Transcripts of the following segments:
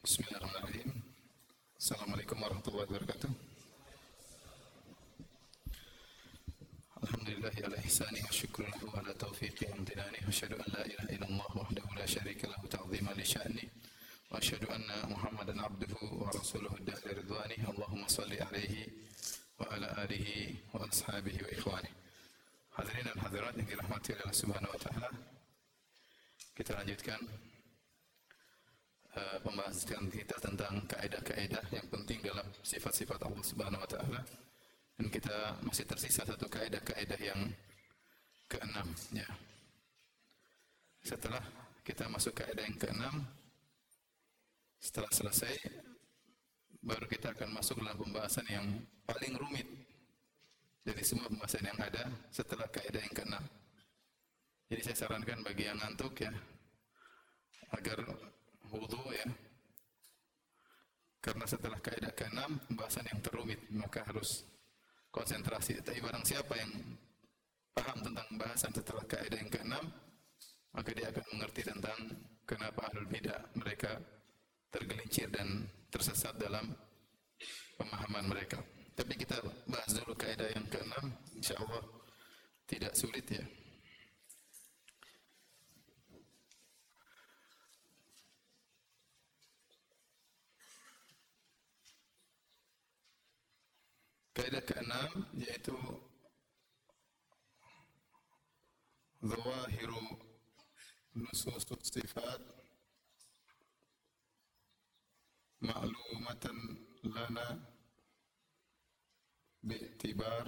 Bismillahirrahmanirrahim. Assalamualaikum warahmatullahi wabarakatuh. Alhamdulillah ala ihsani wa syukru lahu ala taufiqi wa amtinani wa asyhadu an la ilaha illallah wahdahu la syarika lahu ta'zima li sya'ni wa asyhadu anna Muhammadan abduhu wa rasuluhu dahri ridwani Allahumma salli alaihi wa ala alihi wa ashabihi wa ikhwani. Hadirin dan hadirat yang dirahmati oleh Allah Subhanahu wa taala. Kita lanjutkan pembahasan kita tentang kaidah-kaidah yang penting dalam sifat-sifat Allah Subhanahu wa taala. Dan kita masih tersisa satu kaidah-kaidah yang keenam ya. Setelah kita masuk kaidah yang keenam setelah selesai baru kita akan masuk dalam pembahasan yang paling rumit dari semua pembahasan yang ada setelah kaidah yang keenam. Jadi saya sarankan bagi yang ngantuk ya agar wudhu ya karena setelah kaidah keenam pembahasan yang terumit maka harus konsentrasi. Tapi barang siapa yang paham tentang bahasan setelah kaidah yang keenam, maka dia akan mengerti tentang kenapa ahlul bidah mereka tergelincir dan tersesat dalam pemahaman mereka. Tapi kita bahas dulu kaidah yang keenam, insya Allah tidak sulit ya. Kaidah keenam yaitu zawahiru nusus sifat ma'lumatan lana bi'tibar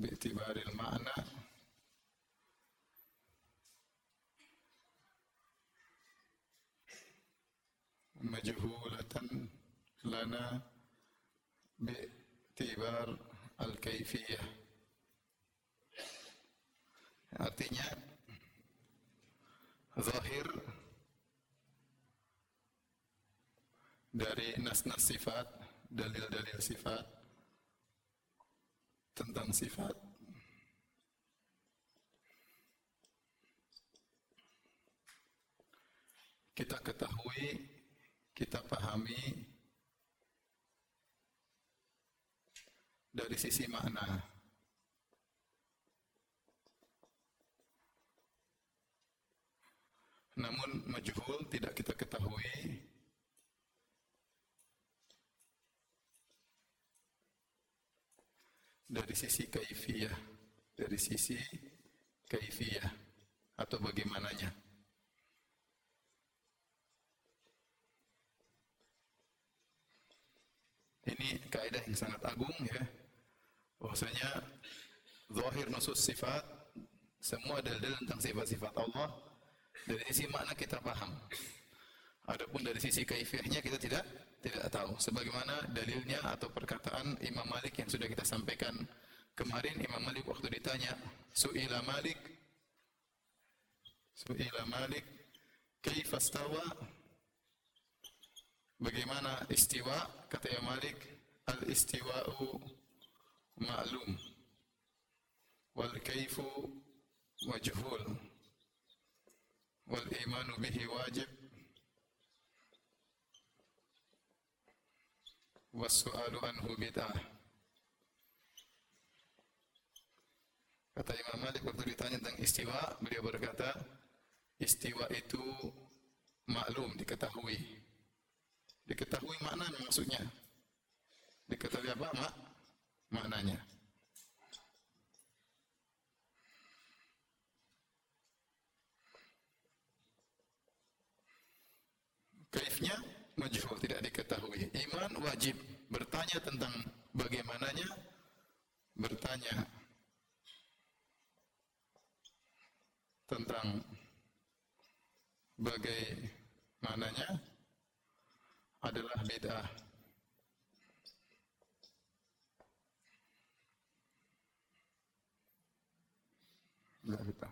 bi'tibaril ma'na majhulatan lana bi'tibar al-kaifiyah. Artinya zahir dari nas-nas sifat dalil-dalil sifat tentang sifat. Kita ketahui kita pahami dari sisi makna. Namun majhul tidak kita ketahui dari sisi kaifiyah, dari sisi kaifiyah atau bagaimananya. Ini kaidah yang sangat agung ya bahwasanya zahir nusus sifat semua dalil tentang sifat-sifat Allah dari sisi makna kita paham. Adapun dari sisi kaifiahnya kita tidak tidak tahu. Sebagaimana dalilnya atau perkataan Imam Malik yang sudah kita sampaikan kemarin Imam Malik waktu ditanya Su'ila Malik Su'ila Malik kaifastawa Bagaimana istiwa? Kata Imam Malik, al-istiwa'u ma'lum wal kaifu majhul wal imanu bihi wajib was su'alu anhu bid'ah Kata Imam Malik waktu ditanya tentang istiwa, beliau berkata, istiwa itu maklum, diketahui. Diketahui makna maksudnya. Diketahui apa? Mak maknanya. Kaifnya majhul tidak diketahui. Iman wajib bertanya tentang bagaimananya bertanya tentang bagaimananya adalah bid'ah. Tidak kita. Gitu.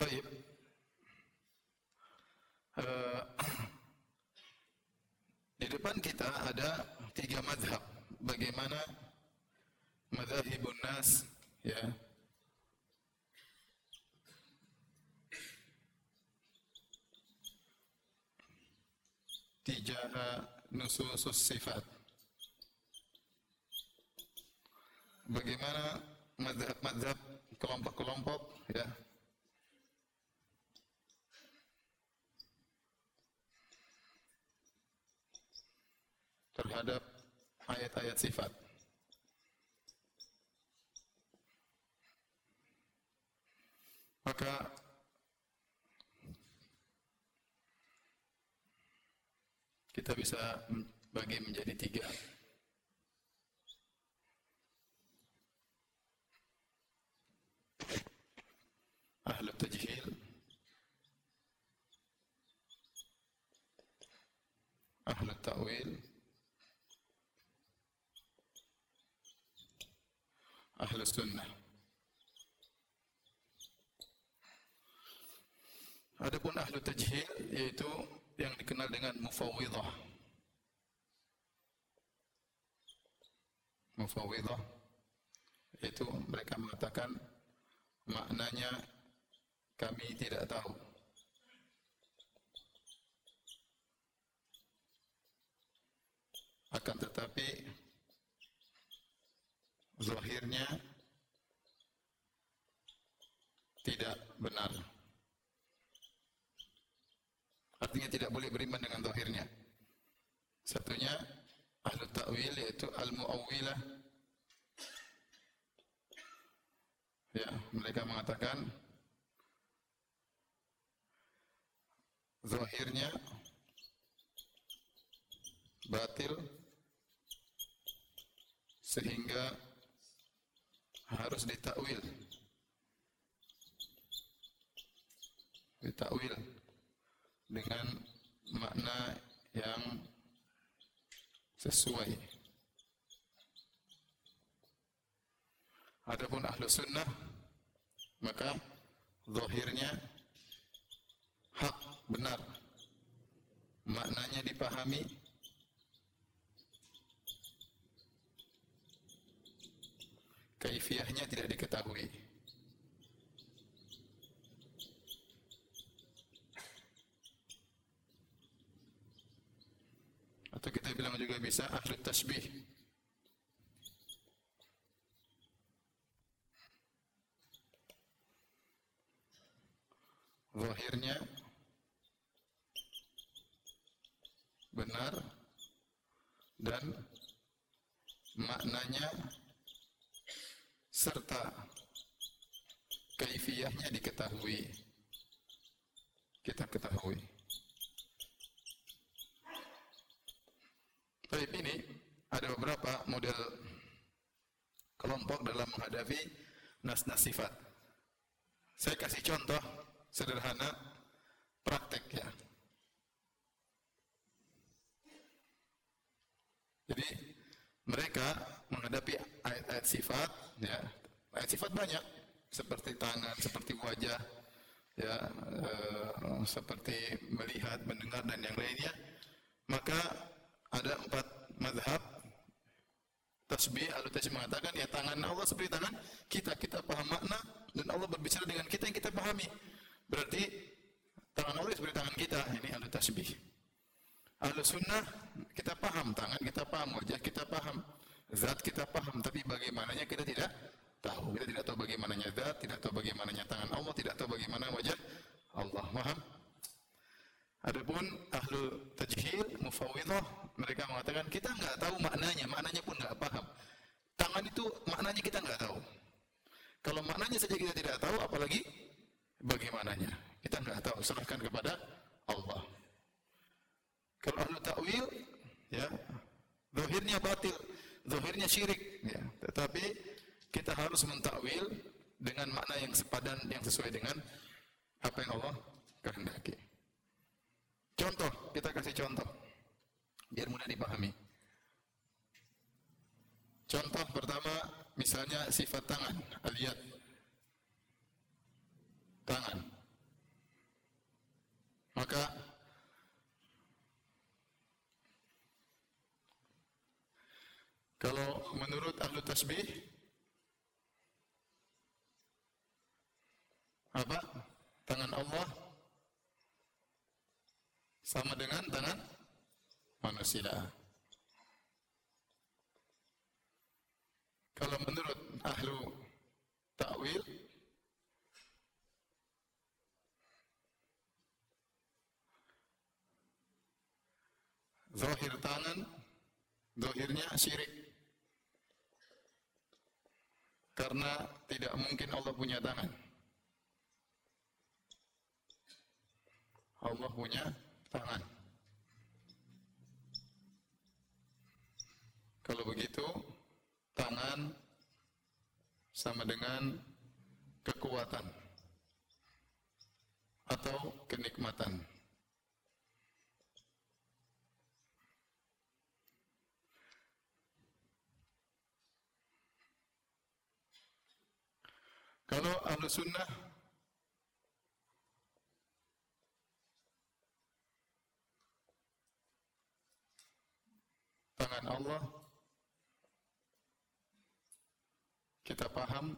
Baik. Uh, di depan kita ada tiga madhab. Bagaimana madhabun nas ya tijaha nususus sifat bagaimana madhab-madhab kelompok-kelompok ya terhadap ayat-ayat sifat. Maka kita bisa bagi menjadi tiga. Ahlu tajhil Ahlu ta'wil Ahlu sunnah Adapun ahlu tajhil yaitu yang dikenal dengan mufawwidah. Mufawwidah itu mereka mengatakan maknanya kami tidak tahu. Akan tetapi zahirnya tidak benar. Artinya tidak boleh beriman dengan zahirnya. Satunya ahlu ta'wil yaitu al-mu'awwilah. Ya, mereka mengatakan zahirnya. Batil. Sehingga harus ditakwil. Ditakwil dengan makna yang sesuai. Adapun ahlu sunnah maka zahirnya hak benar. Maknanya dipahami? Kaifiahnya tidak diketahui. Atau kita bilang juga bisa ahli tasbih. Zahirnya benar dan maknanya serta kaifiyahnya diketahui kita ketahui Tapi ini ada beberapa model kelompok dalam menghadapi nas-nas sifat. Saya kasih contoh sederhana praktek ya. Jadi mereka menghadapi ayat-ayat sifat ya. Ayat sifat banyak. Seperti tangan, seperti wajah, ya, e, seperti melihat, mendengar dan yang lainnya. Maka ada empat madhab. Tasbih al tasbih mengatakan ya tangan Allah seperti tangan kita. Kita paham makna dan Allah berbicara dengan kita yang kita pahami. Berarti tangan Allah seperti tangan kita. Ini al tasbih al sunnah kita paham tangan kita paham wajah kita paham zat kita paham tapi bagaimananya kita tidak tahu. Kita tidak tahu bagaimananya zat tidak tahu bagaimananya tangan Allah tidak tahu bagaimana wajah Allah. Paham Adapun ahlu tajhil, mufawwidah, mereka mengatakan kita nggak tahu sepadan, yang sesuai dengan apa yang Allah kehendaki. Contoh, kita kasih contoh. Biar mudah dipahami. Contoh pertama, misalnya sifat tangan, aliyat. Tangan. Maka kalau menurut ahlu tasbih apa? Tangan Allah sama dengan tangan manusia. Kalau menurut ahlu takwil zahir tangan zahirnya syirik karena tidak mungkin Allah punya tangan Allah punya tangan kalau begitu tangan sama dengan kekuatan atau kenikmatan. Kalau ahlu sunnah tangan Allah kita paham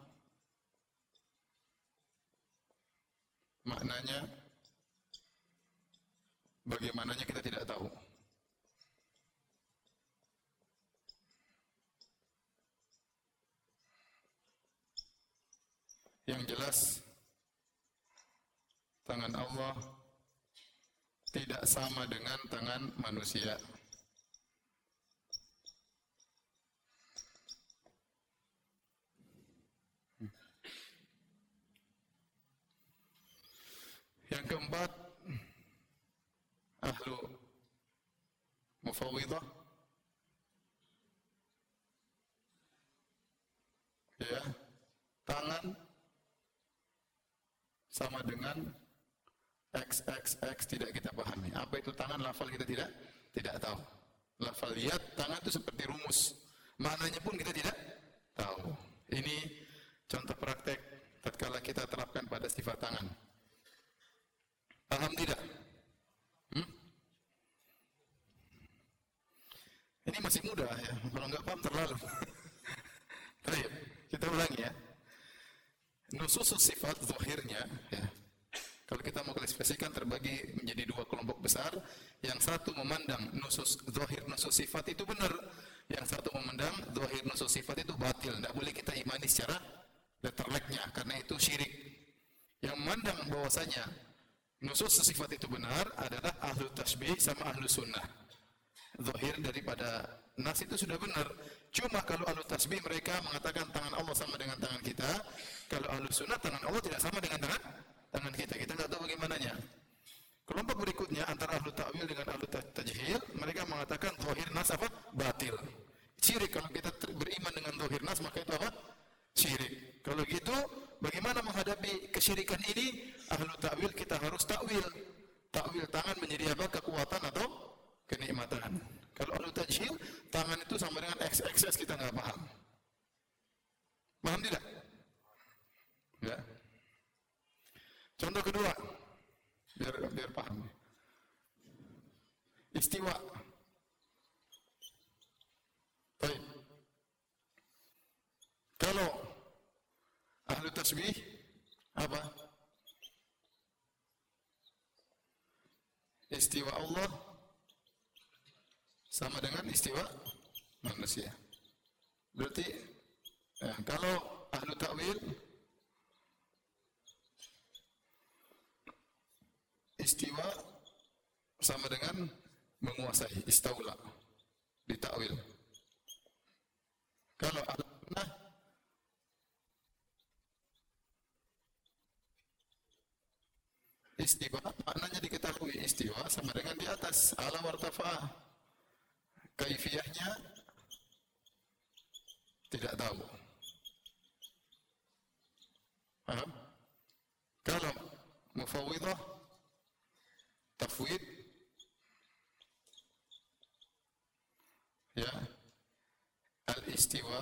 maknanya bagaimananya kita tidak tahu Yang jelas tangan Allah tidak sama dengan tangan manusia. Yang keempat, ahlu mufawwidah ya, tangan sama dengan XXX tidak kita pahami. Apa itu tangan lafal kita tidak tidak tahu. Lafal lihat tangan itu seperti rumus. Maknanya pun kita tidak tahu. Ini contoh praktek tatkala kita terapkan pada sifat tangan. Paham tidak? Ini masih mudah ya. Kalau nggak paham terlalu. Baik, kita ulangi ya nusus sifat zahirnya ya. Kalau kita mau klasifikasikan terbagi menjadi dua kelompok besar, yang satu memandang nusus zahir nusus sifat itu benar, yang satu memandang zahir nusus sifat itu batil, tidak boleh kita imani secara letterleknya karena itu syirik. Yang memandang bahwasanya nusus sifat itu benar adalah ahlu tasbih sama ahlu sunnah. Zahir daripada nas itu sudah benar. Cuma kalau ahlu tasbih mereka mengatakan tangan Allah sama dengan tangan kita, kalau ahlu sunnah tangan Allah tidak sama dengan tangan tangan kita. Kita tidak tahu bagaimananya. Kelompok berikutnya antara ahlu ta'wil dengan ahlu tajhil, mereka mengatakan zahir nas apa? Batil. Syirik kalau kita beriman dengan zahir nas maka itu apa? Syirik. Kalau gitu, bagaimana menghadapi kesyirikan ini? Ahlu ta'wil kita harus ta'wil. Ta'wil tangan menjadi apa? Kekuatan atau kenikmatan. Kalau ahlu tajhil, tangan itu sama dengan XXS kita nggak paham. Paham tidak? Ya. Contoh kedua, biar biar paham. Istiwa. Baik. Kalau ahlu tasbih apa? Istiwa Allah sama dengan istiwa manusia. Berarti eh, kalau ahlu takwil istiwa sama dengan menguasai istaula ditakwil kalau nah istiwa maknanya diketahui istiwa sama dengan di atas ala wartafa kaifiyahnya tidak tahu. Paham? Kalau mufawwidah tafwid ya al istiwa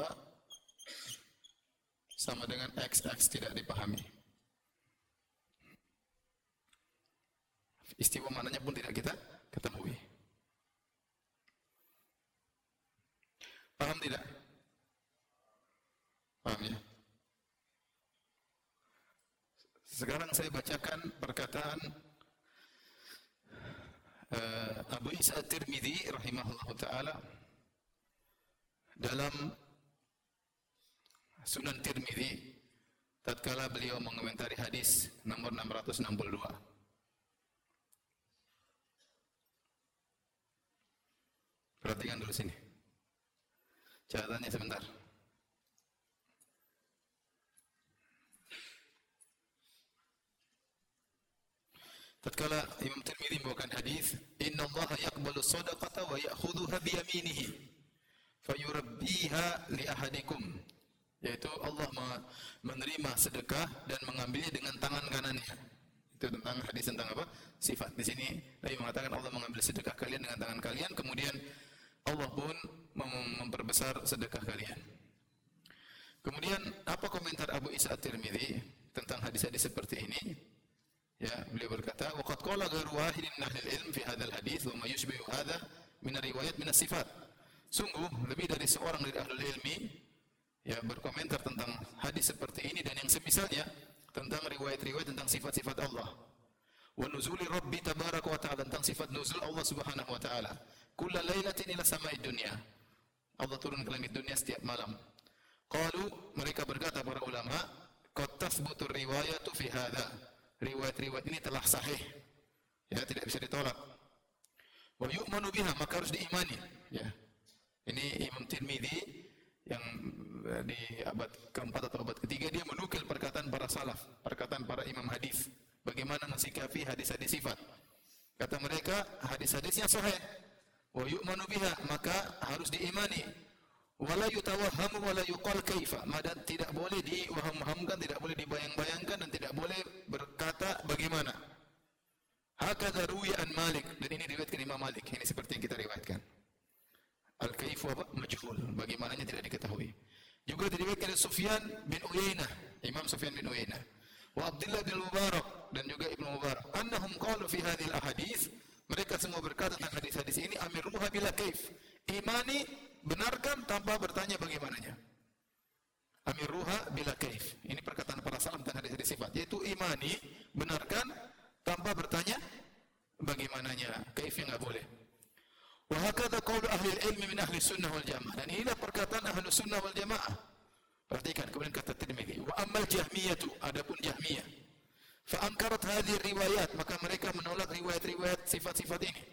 sama dengan xx tidak dipahami. Istiwa mananya pun tidak kita ketahui paham tidak paham ya sekarang saya bacakan perkataan uh, Abu Isa Tirmidzi rahimahullah taala dalam Sunan Tirmidzi tatkala beliau mengomentari hadis nomor 662 Perhatikan dulu sini. Catatannya sebentar. Tatkala Imam Tirmidzi membawakan hadis, "Inna Allah yaqbalu shadaqata wa ya'khudhuha bi yaminihi fayurabbiha li ahadikum." Yaitu Allah menerima sedekah dan mengambilnya dengan tangan kanannya. Itu tentang hadis tentang apa? Sifat. Di sini Nabi mengatakan Allah mengambil sedekah kalian dengan tangan kalian, kemudian Allah pun memperbesar sedekah kalian. Kemudian apa komentar Abu Isa At-Tirmidzi tentang hadis-hadis seperti ini? Ya, beliau berkata, "Waqad qala ghairu wahidin min ahli ilm fi hadzal hadits wa ma yushbihu hadza min riwayat min sifat." Sungguh lebih dari seorang dari ahli ilmi ya berkomentar tentang hadis seperti ini dan yang semisalnya tentang riwayat-riwayat tentang sifat-sifat Allah. Wa nuzuli Rabbi tabaraka wa ta'ala tentang sifat nuzul Allah Subhanahu wa taala. Kulla lailatin ila sama'id dunya. Allah turun ke langit dunia setiap malam. Qalu mereka berkata para ulama, qad tathbutu riwayatu fi hadza riwayat-riwayat ini telah sahih. Ya, tidak bisa ditolak. Wa yu'manu biha, maka harus diimani. Ya. Ini Imam Tirmidzi yang eh, di abad keempat atau abad ketiga dia menukil perkataan para salaf, perkataan para imam hadis. Bagaimana mensikapi hadis-hadis sifat. Kata mereka, hadis-hadisnya sahih. Wa yu'manu biha, maka harus diimani wala yutawahhamu wala yuqal kaifa. Madan tidak boleh diwaham-wahamkan tidak boleh dibayang-bayangkan dan tidak boleh berkata bagaimana. Hakadha ruwiya an Malik. Dan ini diriwayatkan Imam Malik. Ini seperti yang kita riwayatkan. Al kaifu apa? Majhul. Bagaimananya tidak diketahui. Juga diriwayatkan oleh Sufyan bin Uyainah. Imam Sufyan bin Uyainah. Wa Abdullah bin Mubarak. Dan juga Ibnu Mubarak. Annahum qalu fi hadhihi al ahadits mereka semua berkata tentang hadis-hadis ini amiruha bila kaif. Imani benarkan tanpa bertanya bagaimananya. Amiruha bila kaif. Ini perkataan para salam tentang hadis sifat. Yaitu imani, benarkan tanpa bertanya bagaimananya. Kaif yang enggak boleh. Wa hakadha qawlu ahli ilmi min ahli sunnah wal jamaah. Dan inilah perkataan ahli sunnah wal jamaah. Perhatikan kemudian kata Tirmidzi, wa ammal jahmiyatu, adapun jahmiyah. Fa ankarat hadhihi riwayat, maka mereka menolak riwayat-riwayat sifat-sifat ini.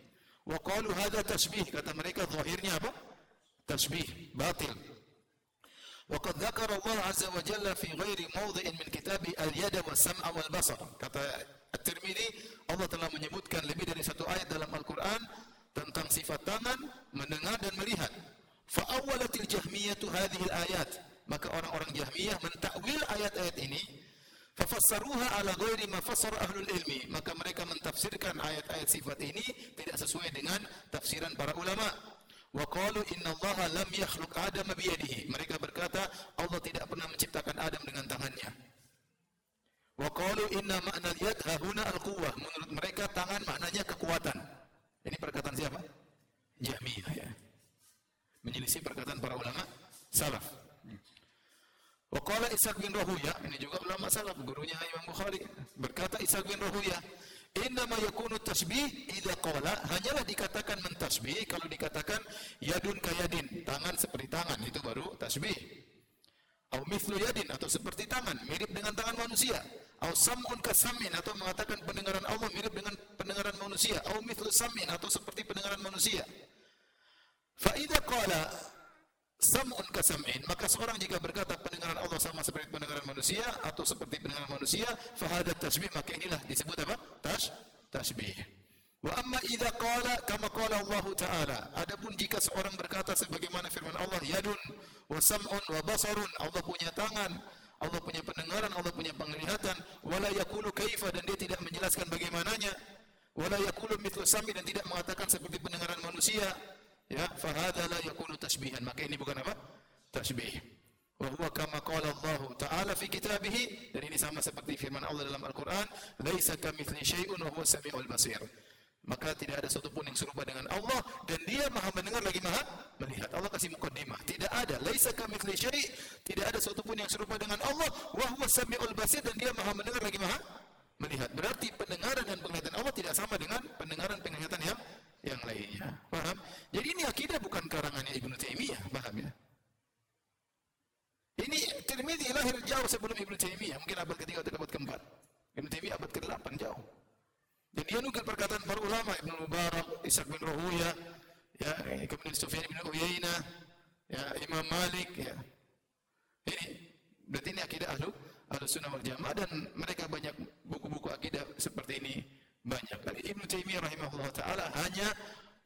Wa qalu hadha tasbih, kata mereka zahirnya apa? tasbih batil Waqad dzakara Allah azza wa jalla fi ghairi mawdhi'in min kitabi al-yada wa sam'a wal basar. Allah telah menyebutkan lebih dari satu ayat dalam Al-Qur'an tentang sifat tangan, mendengar dan melihat. Fa awwalatil هذه الآيات. Maka orang-orang Jahmiyah mentakwil ayat-ayat ini Fafassaruha على غير ما fassara ahlul ilmi. Maka mereka mentafsirkan ayat-ayat sifat ini tidak sesuai dengan tafsiran para ulama. Wa qalu inna Allah lam yakhluq Adam biyadihi. Mereka berkata Allah tidak pernah menciptakan Adam dengan tangannya. Wa qalu inna ma'na yad hahuna al-quwwah. Menurut mereka tangan maknanya kekuatan. Ini perkataan siapa? Jahmiyah ya. Menyelisih perkataan para ulama salaf. Wa qala Ishaq bin Rahuya, ini juga ulama salaf, gurunya Imam Bukhari. Berkata Ishaq bin Rahuya, Innama yakunu tasbih idza qala hanyalah dikatakan mentasbih kalau dikatakan yadun kayadin, tangan seperti tangan itu baru tasbih. Au mithlu yadin atau seperti tangan, mirip dengan tangan manusia. Au sam'un kasamin atau mengatakan pendengaran Allah mirip dengan pendengaran manusia. Au mithlu samin atau seperti pendengaran manusia. Fa idza qala sam'un kasam'in maka seorang jika berkata pendengaran Allah sama seperti pendengaran manusia atau seperti pendengaran manusia fahadat tasbih maka inilah disebut apa? Tas tasbih. Wa amma idza qala kama qala Allah taala. Adapun jika seorang berkata sebagaimana firman Allah yadun wa sam'un wa basarun Allah punya tangan Allah punya pendengaran Allah punya penglihatan wala yaqulu kaifa dan dia tidak menjelaskan bagaimananya wala yaqulu mithlu sami dan tidak mengatakan seperti pendengaran manusia ya fahadha la yakunu tasbihan. Maka ini bukan apa? Tasbih. Wa huwa kama qala Allah taala fi kitabih dan ini sama seperti firman Allah dalam Al-Qur'an laisa kamitsli syai'un wa huwa samiul basir. Maka tidak ada satu pun yang serupa dengan Allah dan dia maha mendengar lagi maha melihat. Allah kasih mukaddimah. Tidak ada. Laisa kamitsli syai' tidak ada satu pun yang serupa dengan Allah wa huwa samiul basir. Dan dia maha mendengar lagi maha melihat. Berarti pendengaran dan penglihatan Allah tidak sama dengan pendengaran penglihatan yang yang lainnya. Paham? Jadi ini akidah bukan karangannya Ibnu Taimiyah, paham ya? Ini Tirmidzi lahir jauh sebelum Ibnu Taimiyah, mungkin abad ketiga atau abad keempat. Ibnu Taimiyah abad ke-8 jauh. Dan dia nukil perkataan para ulama Ibnu Mubarak, Ishaq bin Rahuya, ya, kemudian Sufyan bin Uyainah, ya, Imam Malik, ya. Ini berarti ini akidah ahlu ahlu sunnah wal jamaah dan mereka banyak buku-buku akidah seperti ini banyak. Dan Ibnu Taimiyah rahimahullah taala hanya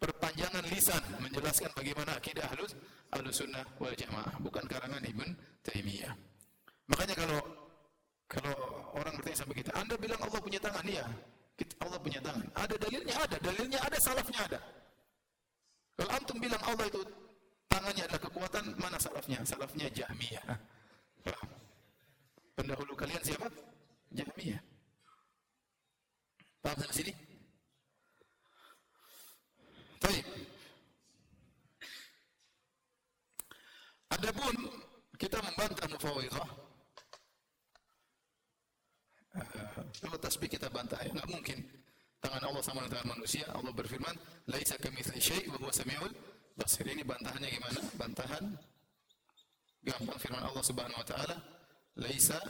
perpanjangan lisan menjelaskan bagaimana akidah ahlu ahlu sunnah wal jamaah, bukan karangan Ibnu Taimiyah. Makanya kalau kalau orang bertanya sama kita, Anda bilang Allah punya tangan, iya. Allah punya tangan. Ada dalilnya ada, dalilnya ada, salafnya ada. Kalau antum bilang Allah itu tangannya adalah kekuatan, mana salafnya? Salafnya Jahmiyah. Pendahulu kalian siapa? Jahmiyah. Paham sampai sini? Baik. Adapun kita membantah mufawwidah. Uh, kalau tasbih kita bantah ya enggak mungkin. Tangan Allah sama dengan tangan manusia. Allah berfirman, "Laisa kamitsli syai' wa huwa samiul basir." Ini bantahannya gimana? Bantahan gampang firman Allah Subhanahu wa taala, "Laisa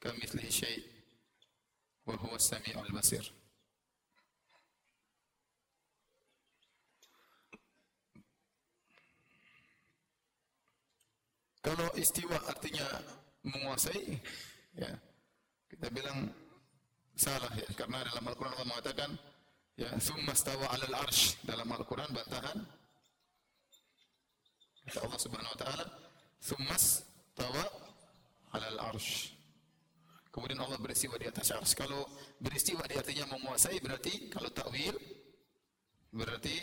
kamitslihi syai' wa huwa samiul basir." Kalau istiwa artinya menguasai, ya kita bilang salah ya karena dalam Al-Qur'an Allah mengatakan ya summa stawa 'alal arsh dalam Al-Qur'an bantahan kata Allah Subhanahu wa taala summa stawa 'alal arsh kemudian Allah beristiwa di atas arsy kalau beristiwa di artinya menguasai berarti kalau takwil berarti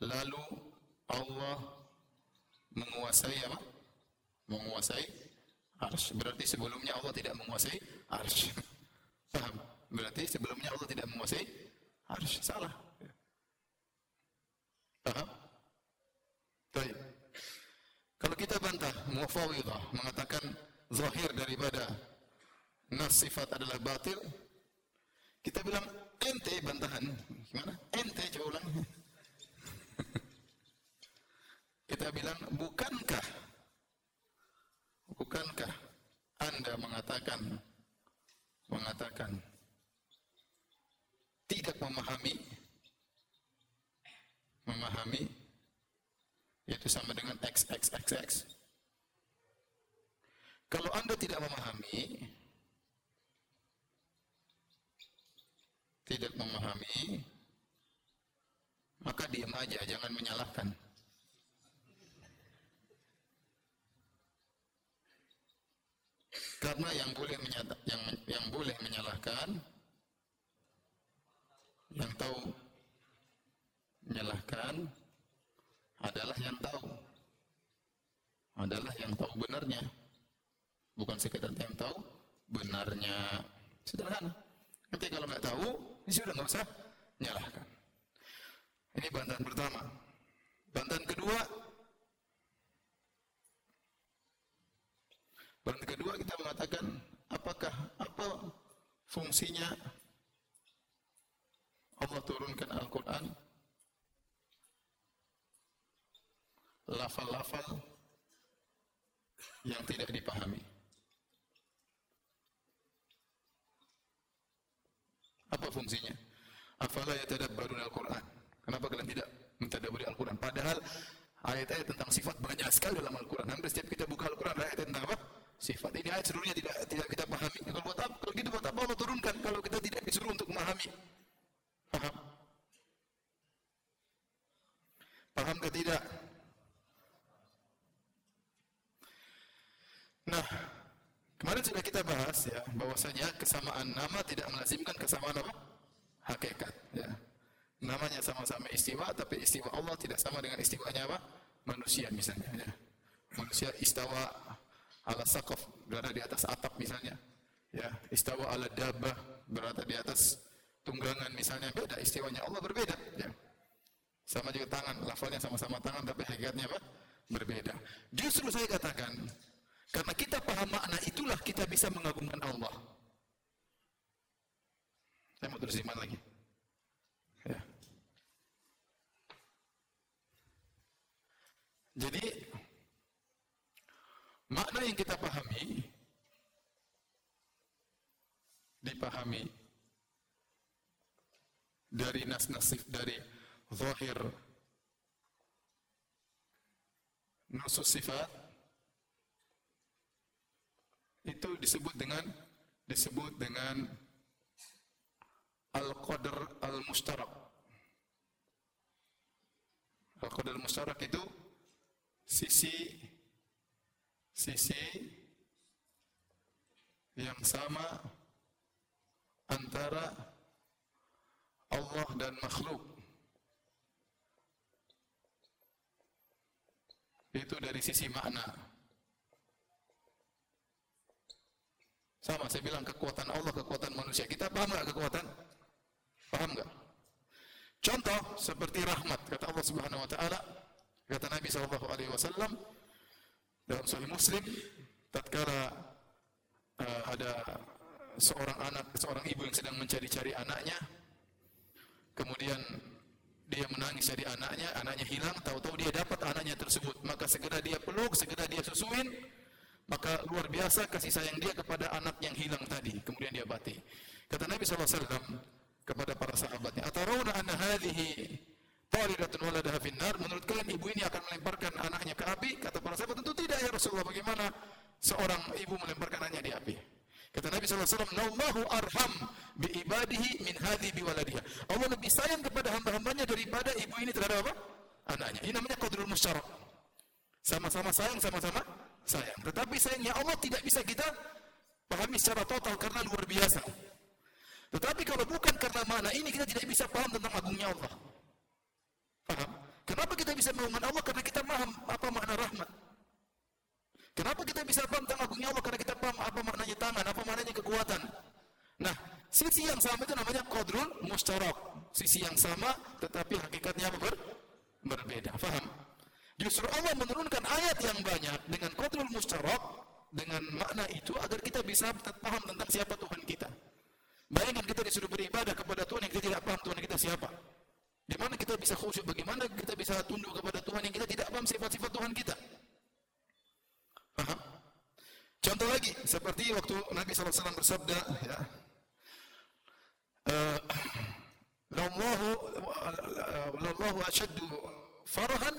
lalu Allah menguasai apa menguasai arsy berarti sebelumnya Allah tidak menguasai arsy paham Berarti sebelumnya Allah tidak menguasai harus salah. Paham? Baik. Kalau kita bantah mufawidah mengatakan zahir daripada nas sifat adalah batil, kita bilang ente bantahan. Gimana? Ente coba ulang. kita bilang bukankah bukankah Anda mengatakan mengatakan tidak memahami memahami yaitu sama dengan x x x x kalau anda tidak memahami tidak memahami maka diam aja jangan menyalahkan. Karena yang boleh menyata, yang yang boleh menyalahkan yang tahu menyalahkan adalah yang tahu adalah yang tahu benarnya. Bukan sekedar yang tahu benarnya sederhana. Nanti kalau nggak tahu ini sudah nggak usah. Menyalahkan ini bantahan pertama. Bantahan kedua. Bantahan kedua kita mengatakan apakah apa fungsinya Allah turunkan Al-Quran? Lafal-lafal yang tidak dipahami. Apa fungsinya? Afala yatadabbarun Al-Quran. Kenapa kalian tidak mentadaburi Al-Quran? Padahal ayat-ayat tentang sifat banyak sekali dalam Al-Quran. Hampir setiap kita buka Al-Quran ayat tentang apa? Sifat. Ini ayat seluruhnya tidak tidak kita pahami. Kalau buat apa? Kalau gitu buat apa Allah turunkan kalau kita tidak disuruh untuk memahami? Paham? Paham ke tidak? Nah, kemarin sudah kita bahas ya bahwasanya kesamaan nama tidak melazimkan kesamaan apa? Hakikat. Ya. Namanya sama-sama istiwa, tapi istiwa Allah tidak sama dengan istiwanya apa? Manusia misalnya. Ya. Manusia istawa ala sakaf berada di atas atap misalnya. Ya, istawa ala dabah berada di atas tunggangan misalnya beda, istiwanya Allah berbeda. Ya. Sama juga tangan, lafalnya sama-sama tangan tapi hakikatnya apa? Berbeda. Justru saya katakan, karena kita paham makna itulah kita bisa mengagungkan Allah. rambut terus iman lagi. Ya. Jadi makna yang kita pahami dipahami dari nas-nasif dari zahir nusus sifat itu disebut dengan disebut dengan al-qadar al-mustarak. Al-qadar al-mustarak itu sisi sisi yang sama antara Allah dan makhluk. Itu dari sisi makna. Sama saya bilang kekuatan Allah, kekuatan manusia. Kita paham nggak kekuatan? Paham nggak? Contoh seperti rahmat kata Allah Subhanahu Wa Taala, kata Nabi Shallallahu Alaihi Wasallam dalam Sahih Muslim, tatkala uh, ada seorang anak, seorang ibu yang sedang mencari-cari anaknya, kemudian dia menangis dari anaknya, anaknya hilang, tahu-tahu dia dapat anaknya tersebut, maka segera dia peluk, segera dia susuin, maka luar biasa kasih sayang dia kepada anak yang hilang tadi, kemudian dia bati. Kata Nabi SAW kepada para sahabatnya, Atarawna anna hadhihi talidatun waladaha finnar, menurut kalian ibu ini akan melemparkan anaknya ke api? Kata para sahabat, tentu tidak ya Rasulullah, bagaimana seorang ibu melemparkan anaknya di api? Kata Nabi SAW, Nallahu arham bi ibadihi min hadhi bi waladiha. Allah lebih sayang kepada hamba-hambanya daripada ibu ini terhadap apa? Anaknya. Ini namanya qadrul musyarak. Sama-sama sayang, sama-sama sayang. Tetapi sayangnya Allah tidak bisa kita pahami secara total karena luar biasa. Tetapi kalau bukan karena mana ini kita tidak bisa paham tentang agungnya Allah. Paham? Kenapa kita bisa mengagungkan Allah? Karena kita paham apa makna rahmat. Kenapa kita bisa paham tentang agungnya Allah? Karena kita paham apa maknanya tangan, apa maknanya kekuatan. Nah, sisi yang sama itu namanya kodrul mustarok. Sisi yang sama, tetapi hakikatnya ber berbeda. Faham? Justru Allah menurunkan ayat yang banyak dengan kodrul mustarok, dengan makna itu agar kita bisa paham tentang siapa Tuhan kita. Bayangkan kita disuruh beribadah kepada Tuhan yang kita tidak paham Tuhan kita siapa. Di mana kita bisa khusyuk, bagaimana kita bisa tunduk kepada Tuhan yang kita tidak paham sifat-sifat Tuhan kita. Paham? Contoh lagi, seperti waktu Nabi SAW bersabda, ya, uh, Lallahu Lallahu ashaddu farahan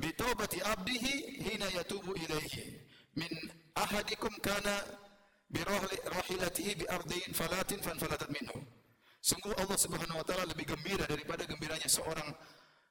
bitawbati abdihi hina yatubu ilaihi min ahadikum kana bi rahilatihi bi ardin falatin fanfalatat minhu. Sungguh Allah Subhanahu wa taala lebih gembira daripada gembiranya seorang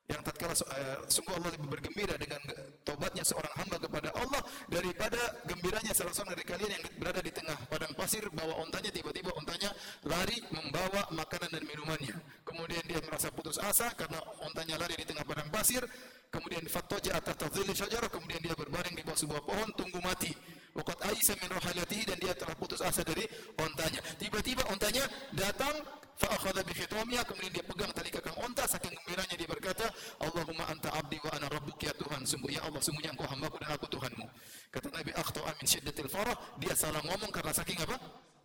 yang tatkala uh, sungguh Allah lebih bergembira dengan tobatnya seorang hamba kepada Allah daripada gembiranya salah seorang dari kalian yang berada di tengah padang pasir bawa ontanya tiba-tiba ontanya lari membawa makanan dan minumannya kemudian dia merasa putus asa karena ontanya lari di tengah padang pasir kemudian fatoja atas tadzilli syajarah kemudian dia berbaring di bawah sebuah pohon tunggu mati. Waqad aisa min rohalatihi dan dia telah putus asa dari ontanya. Tiba-tiba ontanya datang fa akhadha bi kemudian dia pegang tali kekang onta saking gembiranya dia berkata Allahumma anta abdi wa ana rabbuk ya Tuhan sungguh ya Allah sungguhnya engkau hambaku dan aku Tuhanmu. Kata Nabi akhta amin syiddatil farah. Dia salah ngomong karena saking apa?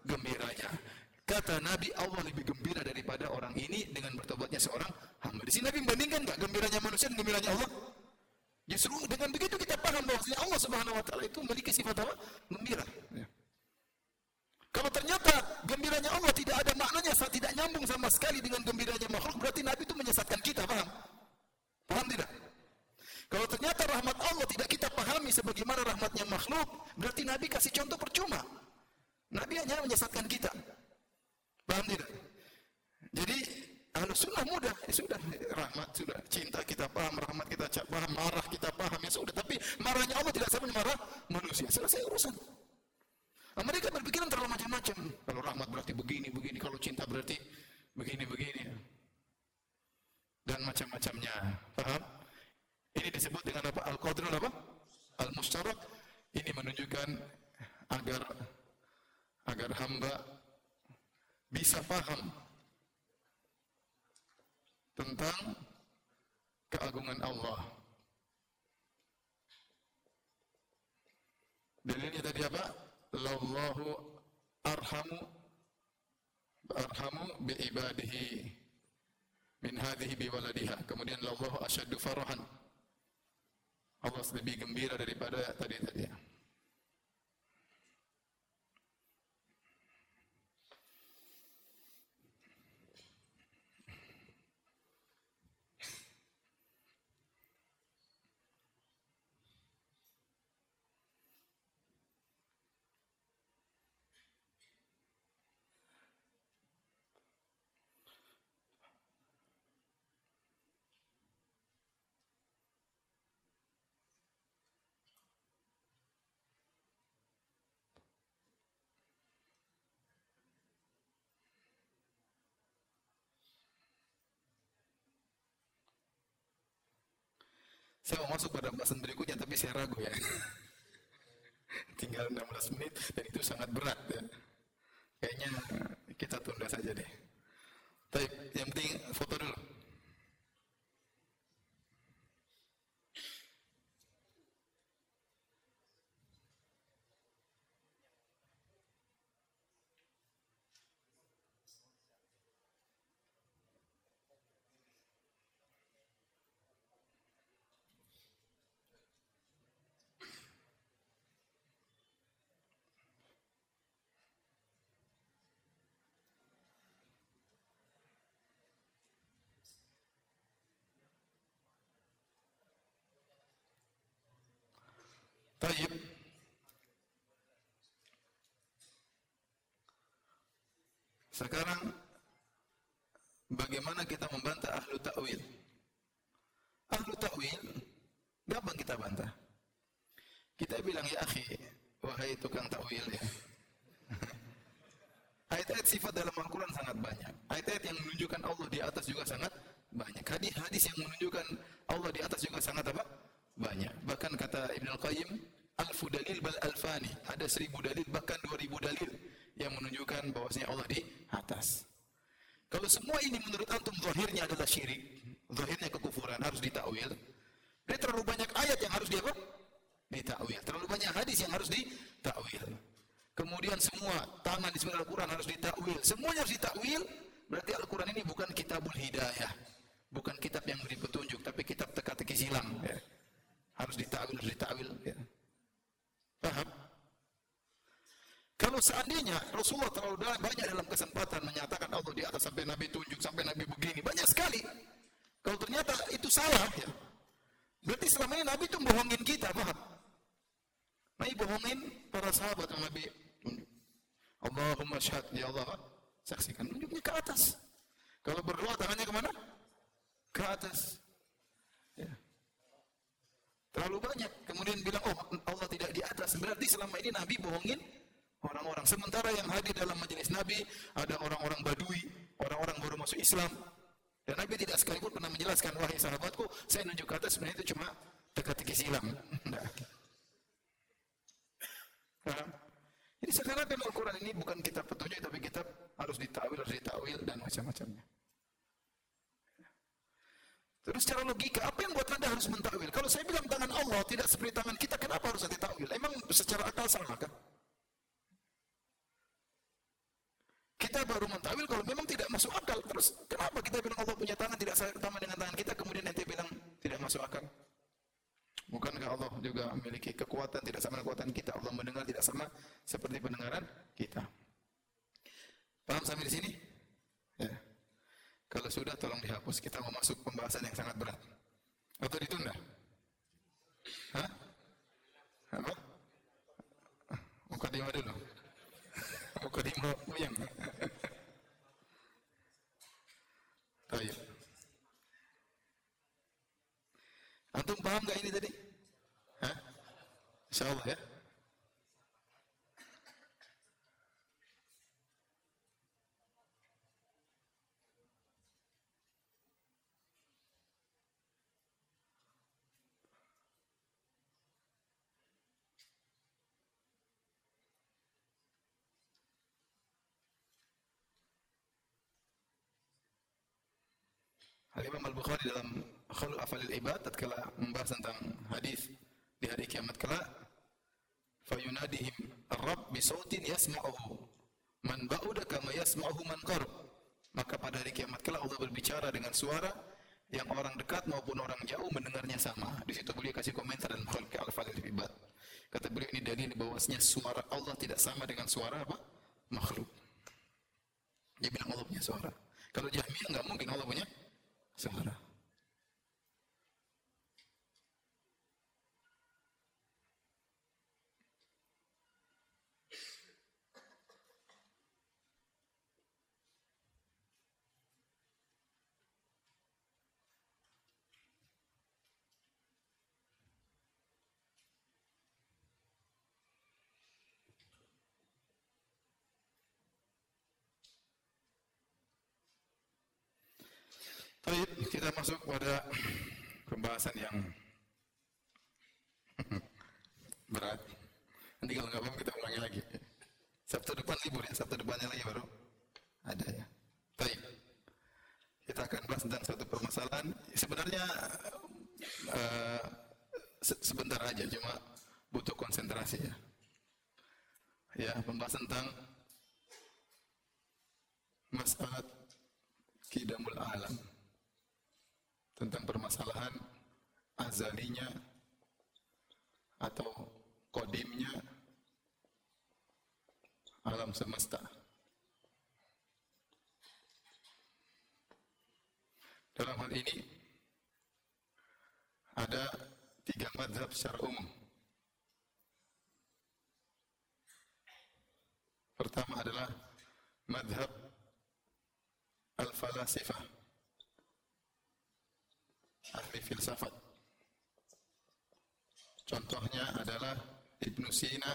Gembiranya. Kata Nabi Allah lebih gembira daripada orang ini dengan bertobatnya seorang hamba. Di sini Nabi enggak gembiranya manusia dan gembiranya Allah Justru dengan begitu kita paham bahwa Allah Subhanahu wa taala itu memiliki sifat apa? Gembira. Ya. Kalau ternyata gembiranya Allah tidak ada maknanya, tidak nyambung sama sekali dengan gembiranya makhluk, berarti Nabi itu menyesatkan kita, paham? Paham tidak? Kalau ternyata rahmat Allah tidak kita pahami sebagaimana rahmatnya makhluk, berarti Nabi kasih contoh percuma. Nabi hanya menyesatkan kita. Paham tidak? Jadi ahlu sunnah mudah, ya sudah rahmat sudah cinta kita paham, rahmat kita paham, marah kita paham ya sudah. Tapi marahnya Allah tidak sama marah manusia. Selesai urusan. Mereka berpikiran terlalu macam-macam. Kalau rahmat berarti begini, begini. Kalau cinta berarti begini, begini. Dan macam-macamnya. Paham? Ini disebut dengan apa? Al-Qadrul apa? Al-Mustarak. Ini menunjukkan agar agar hamba bisa paham tentang keagungan Allah. Dalilnya tadi apa? Lallahu arhamu arhamu bi min hadhihi bi waladiha. Kemudian Allah asyaddu farahan. Allah lebih gembira daripada tadi-tadi. Saya mau masuk pada pembahasan berikutnya, tapi saya ragu ya. Tinggal 16 menit dan itu sangat berat ya. Kayaknya kita tunda saja deh. Tapi yang penting foto dulu. Taib. Sekarang bagaimana kita membantah ahlu ta'wil? Ahlu ta'wil gampang kita bantah. Kita bilang ya akhi, wahai tukang ta'wil ya. Ayat-ayat sifat dalam Al-Quran sangat banyak. Ayat-ayat yang menunjukkan Allah di atas juga sangat banyak. Hadis-hadis yang menunjukkan Allah di atas juga sangat apa? Banyak. Bahkan kata Ibn Al-Qayyim, alfu dalil bal alfani. Ada seribu dalil bahkan dua ribu dalil yang menunjukkan bahwasanya Allah di atas. Kalau semua ini menurut antum zahirnya adalah syirik, zahirnya kekufuran harus ditakwil. Dia terlalu banyak ayat yang harus dia apa? Ditakwil. Terlalu banyak hadis yang harus ditakwil. Kemudian semua tangan di sebelah Al-Quran harus ditakwil. Semuanya harus ditakwil. Berarti Al-Quran ini bukan kitabul hidayah. Bukan kitab yang beri petunjuk, tapi kitab teka-teki silang. Ya. Harus ditakwil, harus ditakwil. Ya. Paham? Kalau seandainya Rasulullah terlalu banyak dalam kesempatan menyatakan Allah di atas sampai Nabi tunjuk, sampai Nabi begini, banyak sekali. Kalau ternyata itu salah, ya, berarti selama ini Nabi itu bohongin kita, paham? Nabi bohongin para sahabat yang Nabi tunjuk. Allahumma syahad, ya Allah, saksikan tunjuknya ke atas. Kalau berdoa tangannya ke mana? Ke atas. Terlalu banyak. Kemudian bilang, oh Allah tidak di atas. Berarti selama ini Nabi bohongin orang-orang. Sementara yang hadir dalam majelis Nabi ada orang-orang badui, orang-orang baru masuk Islam. Dan Nabi tidak sekalipun pernah menjelaskan, wahai sahabatku, saya nunjuk ke atas sebenarnya itu cuma teka-teki silam. Jadi sekarang Al-Quran ini bukan kitab petunjuk, tapi kitab harus ditawil, harus ditawil, dan macam-macamnya. Terus secara logika, apa yang buat Anda harus mentakwil? Kalau saya bilang tangan Allah tidak seperti tangan kita, kenapa harus ditakwil? Emang secara akal salah kan? Kita baru mentakwil kalau memang tidak masuk akal. Terus kenapa kita bilang Allah punya tangan tidak sama dengan tangan kita, kemudian nanti bilang tidak masuk akal? Bukankah Allah juga memiliki kekuatan tidak sama kekuatan kita? Allah mendengar tidak sama seperti pendengaran kita. Paham sampai di sini? Kalau sudah tolong dihapus. Kita mau masuk pembahasan yang sangat berat. Atau ditunda? Hah? Apa? Mukadimah dulu. Mukadimah puyeng. Baik. Antum paham gak ini tadi? Hah? Insya Allah ya. Al-Imam Al-Bukhari dalam Khulu Afalil Ibad tatkala membahas tentang hadis di hari kiamat kelak fayunadihim ar-rabb bi sautin yasma'uhu Man ba'uda kama yasma'uhu man qarab. Maka pada hari kiamat kelak Allah berbicara dengan suara yang orang dekat maupun orang jauh mendengarnya sama. Di situ beliau kasih komentar dalam Khalqi Al-Fadil Ibad. Kata beliau ini dalil bahwasanya suara Allah tidak sama dengan suara apa? makhluk. Dia bilang Allah punya suara. Kalau Jahmiyah nggak mungkin Allah punya suara. Baik, kita masuk pada pembahasan yang berat. Nanti kalau nggak paham kita ulangi lagi. Sabtu depan libur ya, Sabtu depannya lagi baru ada ya. Baik. Kita akan bahas tentang satu permasalahan. Sebenarnya uh, se sebentar aja, cuma butuh konsentrasi ya. Ya, pembahasan tentang masalah kidamul alam tentang permasalahan azalinya atau kodimnya alam semesta. Dalam hal ini ada tiga madhab secara umum. Pertama adalah madhab al-falasifah ahli filsafat. Contohnya adalah Ibnu Sina,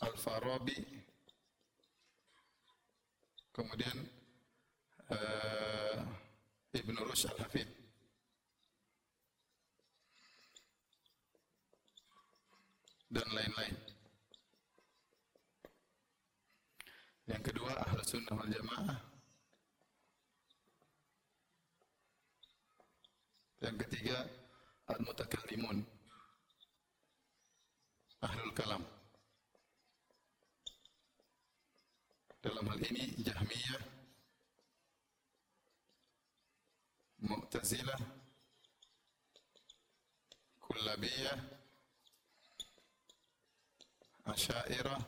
Al-Farabi, kemudian uh, Ibnu Rushd Al-Hafid. Dan lain-lain. Yang kedua, Ahlus Sunnah wal Jamaah Yang ketiga, al-mutakallimun. Ahlul kalam. Dalam hal ini Jahmiyah, Mu'tazilah, Kullabiyah, Asyairah,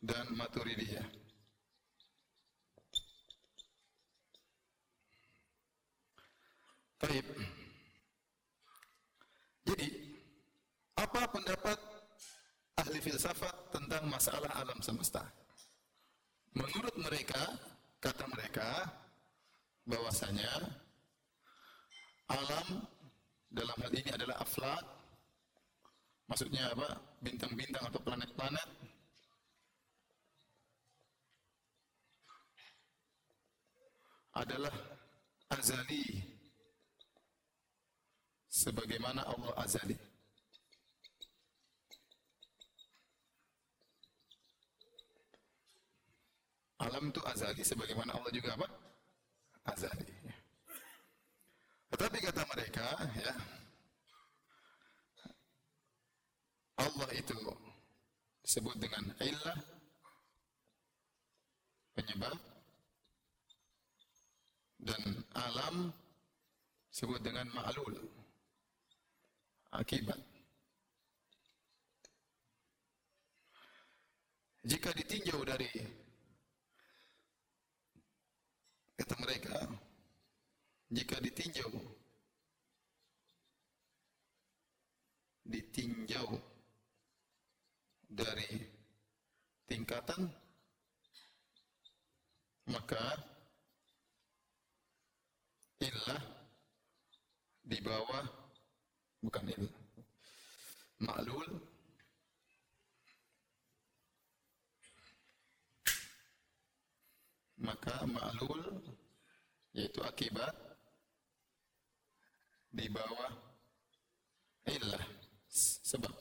dan Maturidiyah. Baik. Jadi, apa pendapat ahli filsafat tentang masalah alam semesta? Menurut mereka, kata mereka, bahwasanya alam dalam hal ini adalah aflak, maksudnya apa? Bintang-bintang atau planet-planet adalah azali sebagaimana Allah azali. Alam itu azali sebagaimana Allah juga apa? Azali. Tetapi kata mereka, ya, Allah itu disebut dengan illah, penyebab, dan alam disebut dengan ma'lul akibat. Jika ditinjau dari kata mereka, jika ditinjau ditinjau dari tingkatan maka illah di bawah bukan ini. Ma'lul maka ma'lul yaitu akibat di bawah illah sebab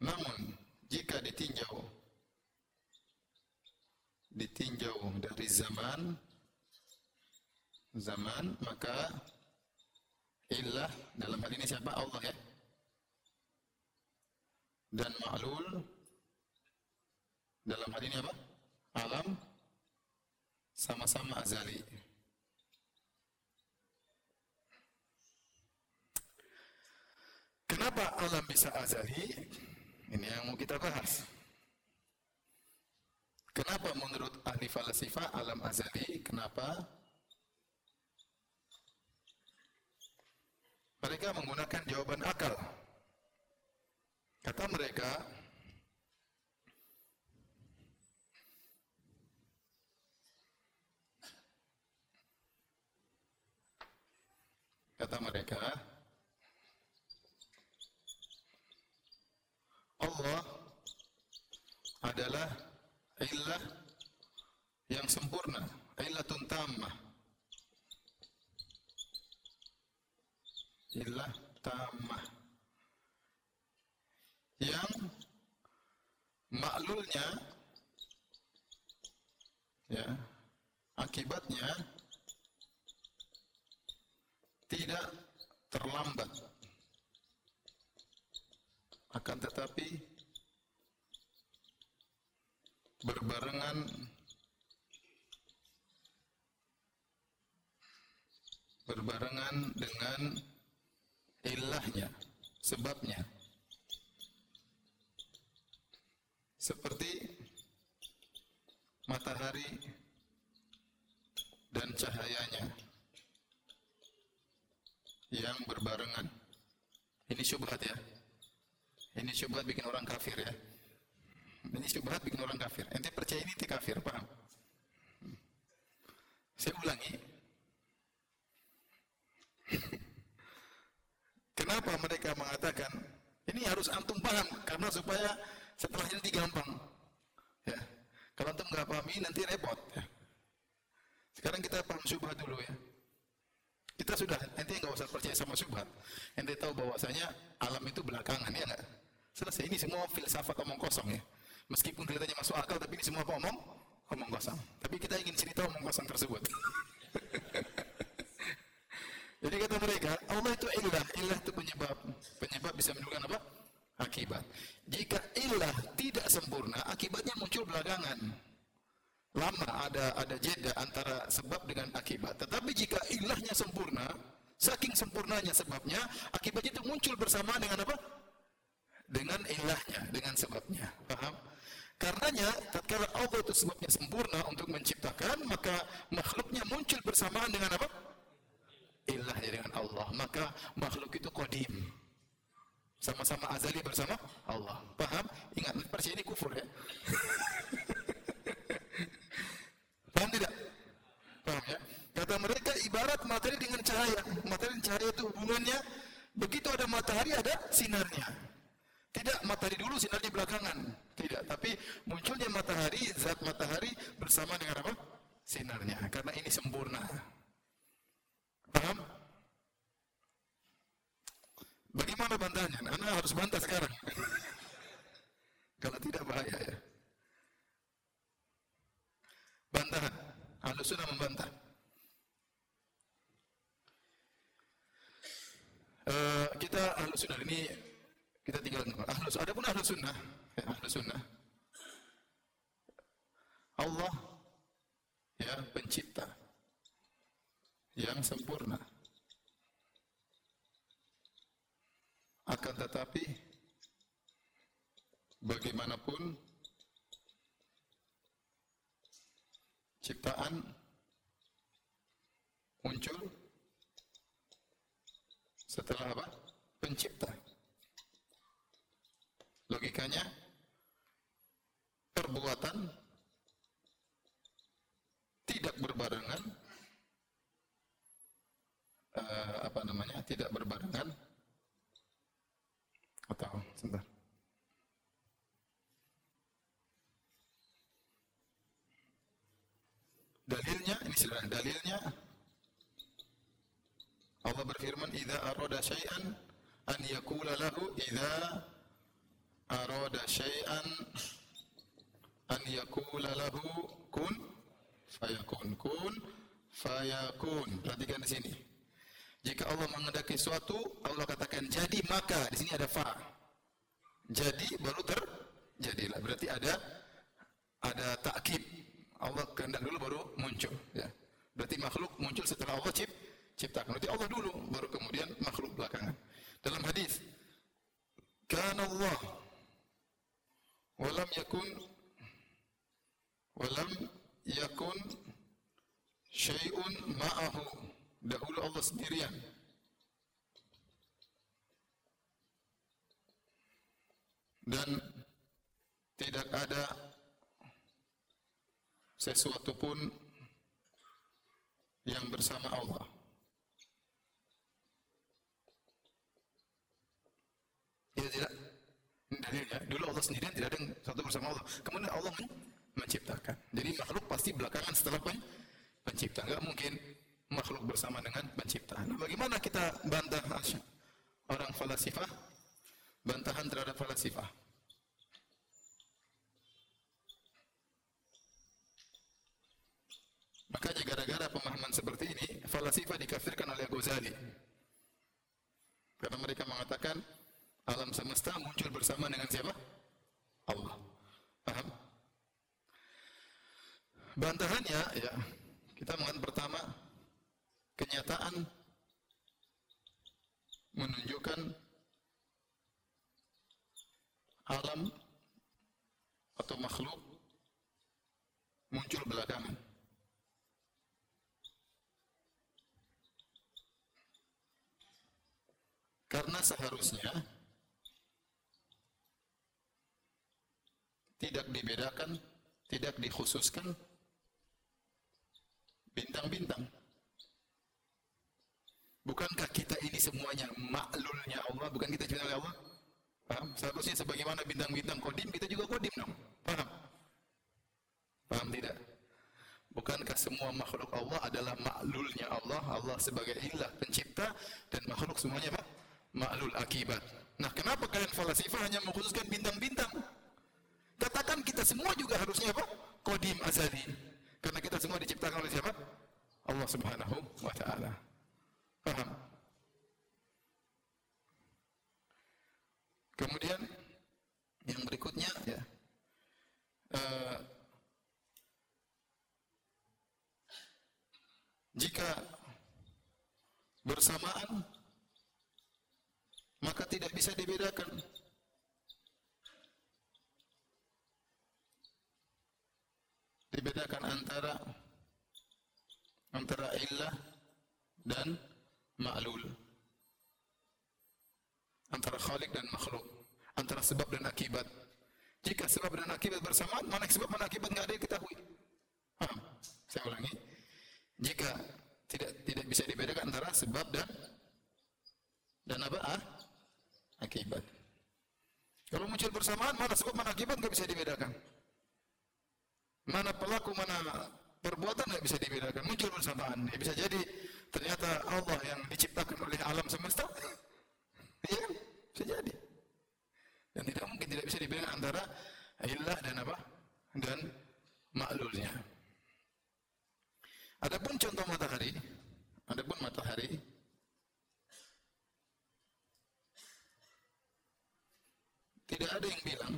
namun jika ditinjau ditinjau dari zaman zaman maka illah dalam hal ini siapa Allah ya dan ma'lul dalam hal ini apa? Alam sama-sama azali. Kenapa alam bisa azali? Ini yang mau kita bahas. Kenapa menurut ahli falsafah alam azali? Kenapa? Mereka menggunakan jawaban akal. Kata mereka, kata mereka, Allah adalah illah yang sempurna, illatun tammah. Illah tammah. Yang maklulnya ya, akibatnya tidak terlambat akan tetapi berbarengan berbarengan dengan ilahnya, sebabnya. Seperti matahari dan cahayanya yang berbarengan. Ini syubhat ya. Ini syubhat bikin orang kafir ya. Ini syubhat bikin orang kafir. Ente percaya ini ente kafir, paham? Saya ulangi. Kenapa mereka mengatakan ini harus antum paham karena supaya setelah ini gampang. Ya. Kalau antum nggak pahami nanti repot. Ya. Sekarang kita paham syubhat dulu ya. Kita sudah, ente nggak usah percaya sama syubhat. Ente tahu bahwasanya alam itu belakangan ya nggak? Selesai. Ini semua filsafat omong kosong ya. Meskipun kelihatannya masuk akal, tapi ini semua apa omong? Omong kosong. Tapi kita ingin cerita omong kosong tersebut. Jadi kata mereka, Allah itu ilah. Ilah itu penyebab. Penyebab bisa menimbulkan apa? Akibat. Jika ilah tidak sempurna, akibatnya muncul belakangan. Lama ada ada jeda antara sebab dengan akibat. Tetapi jika ilahnya sempurna, saking sempurnanya sebabnya, akibatnya itu muncul bersama dengan apa? dengan ilahnya, dengan sebabnya. Paham? Karenanya, tatkala Allah itu sebabnya sempurna untuk menciptakan, maka makhluknya muncul bersamaan dengan apa? Ilahnya dengan Allah. Maka makhluk itu kodim. Sama-sama azali bersama Allah. Paham? Ingat, percaya ini kufur ya. Paham tidak? Paham ya? Kata mereka ibarat materi dengan cahaya. Materi dan cahaya itu hubungannya begitu ada matahari ada sinarnya. Tidak matahari dulu sinarnya belakangan. Tidak, tapi munculnya matahari, zat matahari bersama dengan apa? Sinarnya. Karena ini sempurna. Paham? Bagaimana bantahannya? Anda harus bantah sekarang. Kalau tidak bahaya ya. Bantahan. Sudah membantah. Uh, kita ahlu sunnah ini kita tinggal ahlu ada pun ahlu sunnah, ya, sunnah. Allah ya pencipta yang sempurna. Akan tetapi bagaimanapun ciptaan muncul setelah apa? Pencipta. Logikanya perbuatan tidak berbarengan uh, apa namanya? tidak berbarengan atau sebentar. Dalilnya ini silahkan dalilnya Allah berfirman idza arada syai'an an yaqula lahu idza arada syai'an an yakula lahu kun fayakun kun fayakun perhatikan di sini jika Allah mengendaki sesuatu Allah katakan jadi maka di sini ada fa jadi baru terjadilah. Berarti ada ada takkib. Allah kehendak dulu baru muncul. Ya. Berarti makhluk muncul setelah Allah cip, ciptakan. Berarti Allah dulu, baru kemudian makhluk belakangan. Dalam hadis, kan Allah walam yakun walam yakun syai'un ma'ahu. Sendirian. Dan tidak ada sesuatu pun yang bersama Allah. Ya tidak dalilnya dulu Allah sendirian tidak ada yang satu bersama Allah. Kemudian Allah menciptakan. Jadi makhluk pasti belakangan setelah pencipta. Enggak mungkin makhluk bersama dengan pencipta. Nah, bagaimana kita bantah orang falasifah? Bantahan terhadap falasifah. Makanya gara-gara pemahaman seperti ini, falasifah dikafirkan oleh Ghazali. Karena mereka mengatakan alam semesta muncul bersama dengan siapa? Allah. Paham? Bantahannya ya, kita mengatakan pertama kenyataan menunjukkan alam atau makhluk muncul belakangan. Karena seharusnya tidak dibedakan, tidak dikhususkan bintang-bintang. Bukankah kita ini semuanya maklulnya Allah, bukan kita cipta oleh Allah? Paham? Seharusnya sebagaimana bintang-bintang kodim, kita juga kodim dong. Paham? Paham tidak? Bukankah semua makhluk Allah adalah maklulnya Allah? Allah sebagai ilah pencipta dan makhluk semuanya apa? Maklul akibat. Nah, kenapa kalian falasifah hanya mengkhususkan bintang-bintang? Katakan kita semua juga harusnya apa? Kodim azali. Karena kita semua diciptakan oleh siapa? Allah Subhanahu wa taala. Paham? Kemudian yang berikutnya ya. Uh, jika bersamaan maka tidak bisa dibedakan dibedakan antara antara illah dan ma'lul antara khalik dan makhluk antara sebab dan akibat jika sebab dan akibat bersamaan mana sebab mana akibat nggak ada yang ketahui Paham? saya ulangi jika tidak tidak bisa dibedakan antara sebab dan dan apa ah? akibat kalau muncul bersamaan mana sebab mana akibat nggak bisa dibedakan Mana pelaku, mana perbuatan tidak bisa dibedakan. Muncul bersamaan. Ya, bisa jadi ternyata Allah yang diciptakan oleh alam semesta. Iya kan? Bisa jadi. Dan tidak mungkin tidak bisa dibedakan antara ilah dan apa? Dan maklulnya. Adapun contoh matahari, adapun matahari tidak ada yang bilang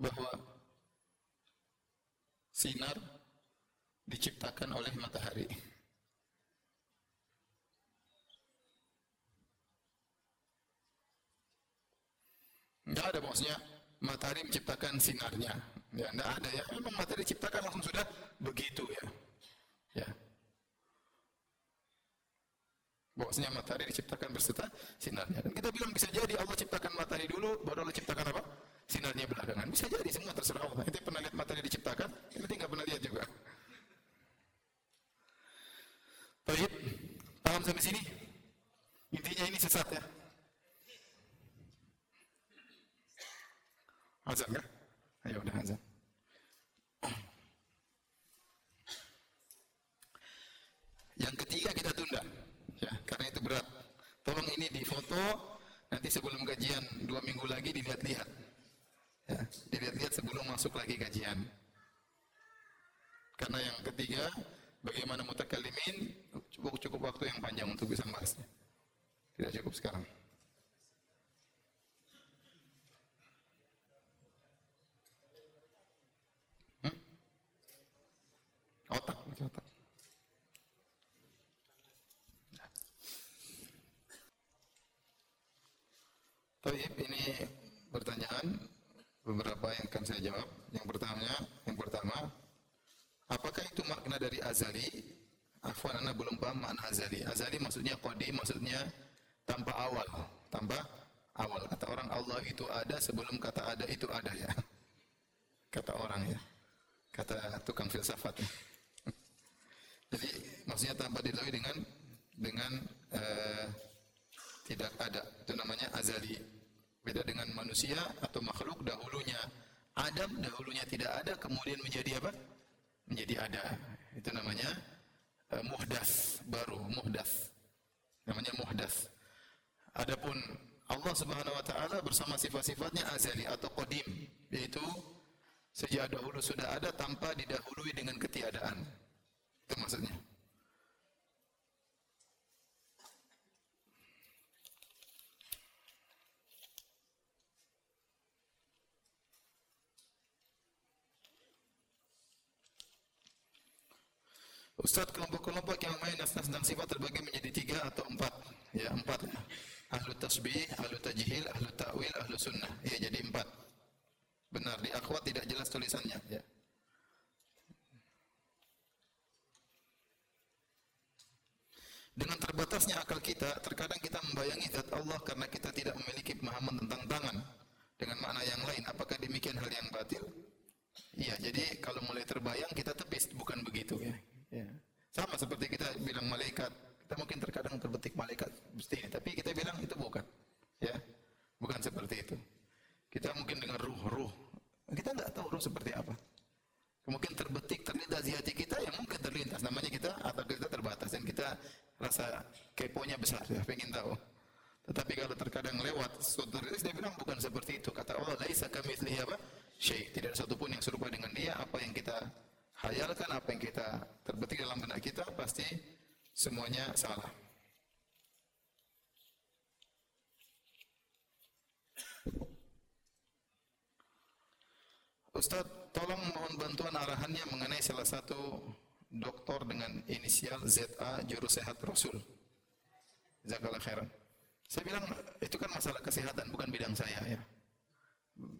bahwa sinar oleh matahari. Tidak ada maksudnya matahari menciptakan sinarnya. Ya, tidak ada ya. Memang matahari diciptakan langsung sudah begitu ya. Ya. Bahwasanya matahari diciptakan berserta sinarnya. Dan kita bilang bisa jadi Allah ciptakan matahari dulu, baru Allah ciptakan apa? sinarnya belakangan. Bisa jadi semua terserah Allah. Itu pernah lihat matahari diciptakan, ini nggak pernah lihat juga. Baik, paham sampai sini? Intinya ini sesat ya. Azan kan? Ayo udah azan. Yang ketiga kita tunda, ya karena itu berat. Tolong ini difoto, nanti sebelum kajian dua minggu lagi dilihat-lihat. Ya, dilihat-lihat sebelum masuk lagi kajian. Karena yang ketiga, bagaimana mutakalimin cukup cukup waktu yang panjang untuk bisa membahasnya. Tidak cukup sekarang. Hmm? Otak, otak. Tapi ini pertanyaan beberapa yang akan saya jawab. Yang pertama, yang pertama, apakah itu makna dari azali? Afwan, anda belum paham makna azali. Azali maksudnya qadim, maksudnya tanpa awal, tanpa awal. Kata orang Allah itu ada sebelum kata ada itu ada ya. Kata orang ya. Kata tukang filsafat. Jadi maksudnya tanpa dilalui dengan dengan uh, tidak ada. Itu namanya azali. Beda dengan manusia atau makhluk dahulunya Adam dahulunya tidak ada kemudian menjadi apa? Menjadi ada. Itu namanya uh, muhdas baru, muhdas. Namanya muhdas. Adapun Allah Subhanahu wa taala bersama sifat-sifatnya azali atau qadim, yaitu sejak dahulu sudah ada tanpa didahului dengan ketiadaan. Itu maksudnya. Ustaz kelompok-kelompok yang main nas-nas tentang sifat terbagi menjadi tiga atau empat. Ya empat. Ahlu tasbih, ahlu tajhil, ahlu ta'wil, ahlu sunnah. Ya jadi empat. Benar di akhwat tidak jelas tulisannya. Ya. Dengan terbatasnya akal kita, terkadang kita membayangi zat Allah karena kita tidak memiliki pemahaman tentang tangan dengan makna yang lain. Apakah demikian hal yang batil? Iya, jadi kalau mulai terbayang kita tepis, bukan begitu ya. Ya. Sama seperti kita bilang malaikat, kita mungkin terkadang terbetik malaikat mesti tapi kita bilang itu bukan. Ya. Bukan seperti itu. Kita mungkin dengan ruh-ruh. Kita tidak tahu ruh seperti apa. Mungkin terbetik, terlintas di hati kita, yang mungkin terlintas. Namanya kita, atau kita terbatas. Dan kita rasa keponya besar, ya, pengen tahu. Tetapi kalau terkadang lewat, suatu dia bilang bukan seperti itu. Kata Allah, laisa kami apa? Syekh. Tidak ada satupun yang serupa dengan dia. Apa yang kita hayalkan apa yang kita terbetik dalam benak kita pasti semuanya salah. Ustaz, tolong mohon bantuan arahannya mengenai salah satu doktor dengan inisial ZA juru sehat Rasul. Jazakallah khairan. Saya bilang itu kan masalah kesehatan bukan bidang saya ya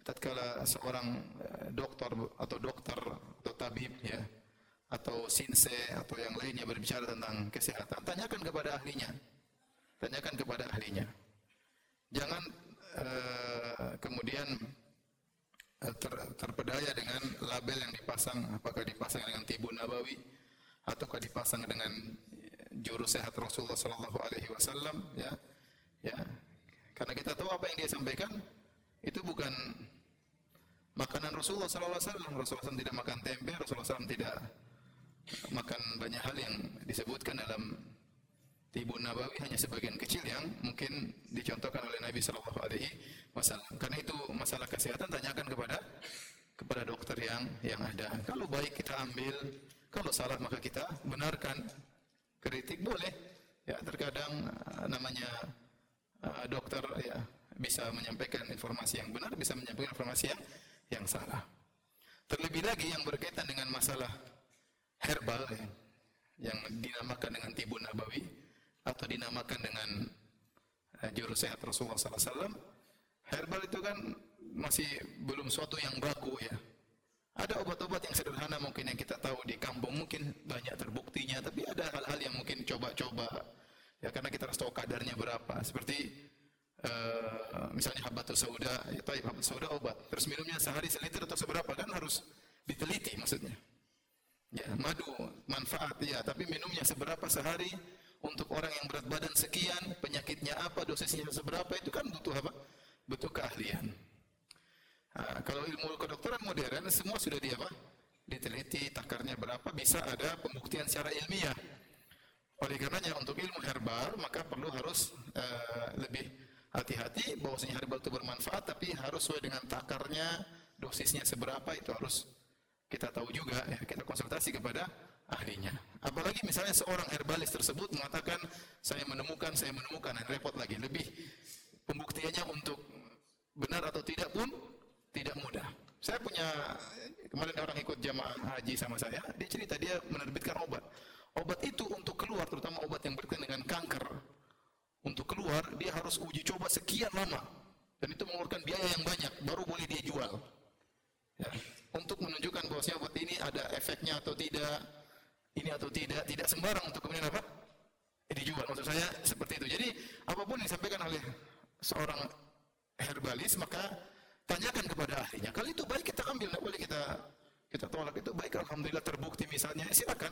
tatkala seorang eh, dokter atau dokter atau tabib ya atau sinse atau yang lainnya berbicara tentang kesehatan tanyakan kepada ahlinya tanyakan kepada ahlinya jangan uh, kemudian ter, terpedaya dengan label yang dipasang apakah dipasang dengan tibun nabawi ataukah dipasang dengan juru sehat Rasulullah sallallahu alaihi wasallam ya ya karena kita tahu apa yang dia sampaikan itu bukan makanan Rasulullah SAW. Rasulullah SAW tidak makan tempe, Rasulullah SAW tidak makan banyak hal yang disebutkan dalam Tibun Nabawi hanya sebagian kecil yang mungkin dicontohkan oleh Nabi Shallallahu Alaihi Wasallam. Karena itu masalah kesehatan tanyakan kepada kepada dokter yang yang ada. Kalau baik kita ambil, kalau salah maka kita benarkan. Kritik boleh. Ya terkadang uh, namanya uh, dokter ya bisa menyampaikan informasi yang benar, bisa menyampaikan informasi yang yang salah. Terlebih lagi yang berkaitan dengan masalah herbal ya, yang dinamakan dengan tibu nabawi atau dinamakan dengan uh, juru sehat Rasulullah SAW, herbal itu kan masih belum suatu yang baku ya. Ada obat-obat yang sederhana mungkin yang kita tahu di kampung mungkin banyak terbuktinya, tapi ada hal-hal yang mungkin coba-coba ya karena kita harus tahu kadarnya berapa. Seperti uh, misalnya habatul sauda, ya taib habatul sauda obat. Terus minumnya sehari seliter atau seberapa kan harus diteliti maksudnya. Ya, madu manfaat ya, tapi minumnya seberapa sehari untuk orang yang berat badan sekian, penyakitnya apa, dosisnya seberapa itu kan butuh apa? Butuh keahlian. Nah, kalau ilmu kedokteran modern semua sudah di apa? Diteliti takarnya berapa, bisa ada pembuktian secara ilmiah. Oleh karenanya untuk ilmu herbal maka perlu harus uh, lebih hati-hati bahwasanya herbal itu bermanfaat tapi harus sesuai dengan takarnya dosisnya seberapa itu harus kita tahu juga ya kita konsultasi kepada ahlinya Apalagi misalnya seorang herbalis tersebut mengatakan saya menemukan, saya menemukan, dan repot lagi. Lebih pembuktiannya untuk benar atau tidak pun tidak mudah. Saya punya kemarin orang ikut jamaah haji sama saya, dia cerita dia menerbitkan obat. Obat itu untuk keluar, terutama obat yang berkaitan dengan kanker. Untuk keluar, dia harus uji coba sekian lama. Dan itu mengeluarkan biaya yang banyak, baru boleh dia jual. Ya. Untuk menunjukkan bahwasanya obat ini ada efeknya atau tidak, ini atau tidak, tidak sembarang untuk kemudian apa? Dijual. Maksud saya seperti itu. Jadi apa pun disampaikan oleh seorang herbalis, maka tanyakan kepada ahlinya. Kalau itu baik kita ambil, tidak boleh kita kita tolak itu baik. Alhamdulillah terbukti misalnya, silakan.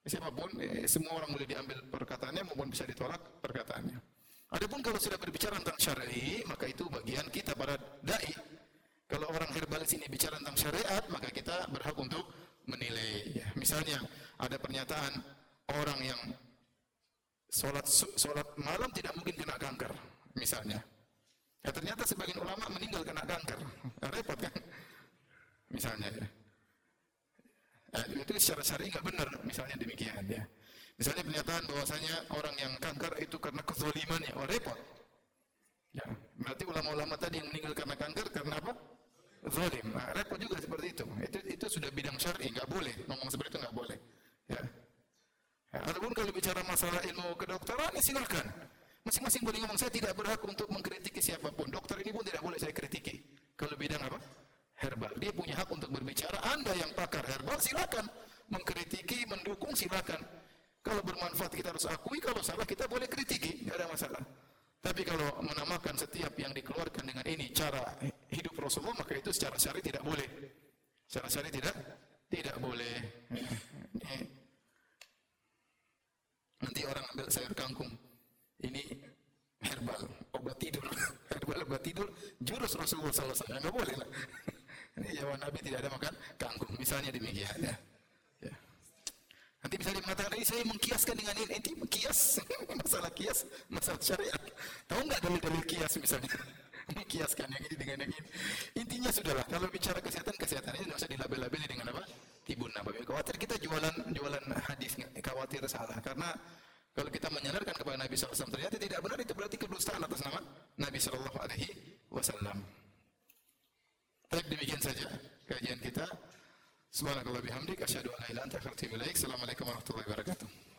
Siapa pun, eh, semua orang boleh diambil perkataannya maupun bisa ditolak perkataannya. Adapun kalau sudah berbicara tentang syar'i, maka itu bagian kita para dai. Kalau orang herbalis ini bicara tentang syariat, maka kita berhak untuk menilai. Ya, misalnya ada pernyataan orang yang sholat sholat malam tidak mungkin kena kanker, misalnya. Ya ternyata sebagian ulama meninggal kena kanker. Ya, repot kan? Misalnya ya. Nah, itu secara syar'i nggak benar, misalnya demikian ya. Misalnya pernyataan bahwasanya orang yang kanker itu karena kezalimannya, oh repot. Ya, berarti ulama-ulama tadi yang meninggal karena kanker karena apa? Zalim. Nah, repot juga seperti itu. Itu itu sudah bidang syar'i, nggak boleh ngomong seperti itu nggak boleh. Ya. ya. Adapun kalau bicara masalah ilmu kedokteran, ya silakan. Masing-masing boleh ngomong, saya tidak berhak untuk mengkritiki siapa pun. Dokter ini pun tidak boleh saya kritiki. Kalau bidang apa? Herbal. Dia punya hak untuk berbicara. Anda yang pakar herbal, silakan. Mengkritiki, mendukung, silakan. Kalau bermanfaat kita harus akui, kalau salah kita boleh kritiki, tidak ada masalah. Tapi kalau menamakan setiap yang dikeluarkan dengan ini cara hidup Rasulullah, maka itu secara syari tidak boleh. Secara syari tidak tidak boleh. Nanti orang ambil sayur kangkung, ini herbal, obat tidur, herbal obat tidur, jurus Rasulullah SAW, nggak boleh lah. Ini zaman Nabi tidak ada makan kangkung, misalnya demikian ya. ya. Nanti bisa mengatakan ini saya mengkiaskan dengan ini, ini mengkias, masalah kias, masalah syariat. Tahu nggak dalil-dalil kias misalnya? Mengkiaskan yang ini dengan yang ini. Intinya sudahlah, kalau bicara kesehatan, kesehatan ini tidak usah dilabel-labeli dengan apa? Tibun nabawi. Khawatir kita jualan jualan hadis, khawatir salah. Karena kalau kita menyandarkan kepada Nabi SAW ternyata tidak benar itu berarti kedustaan atas nama Nabi Shallallahu Alaihi Wasallam. Baik demikian saja kajian kita. Subhanakallah bihamdik asyhadu an la ilaha anta. Assalamualaikum warahmatullahi wabarakatuh.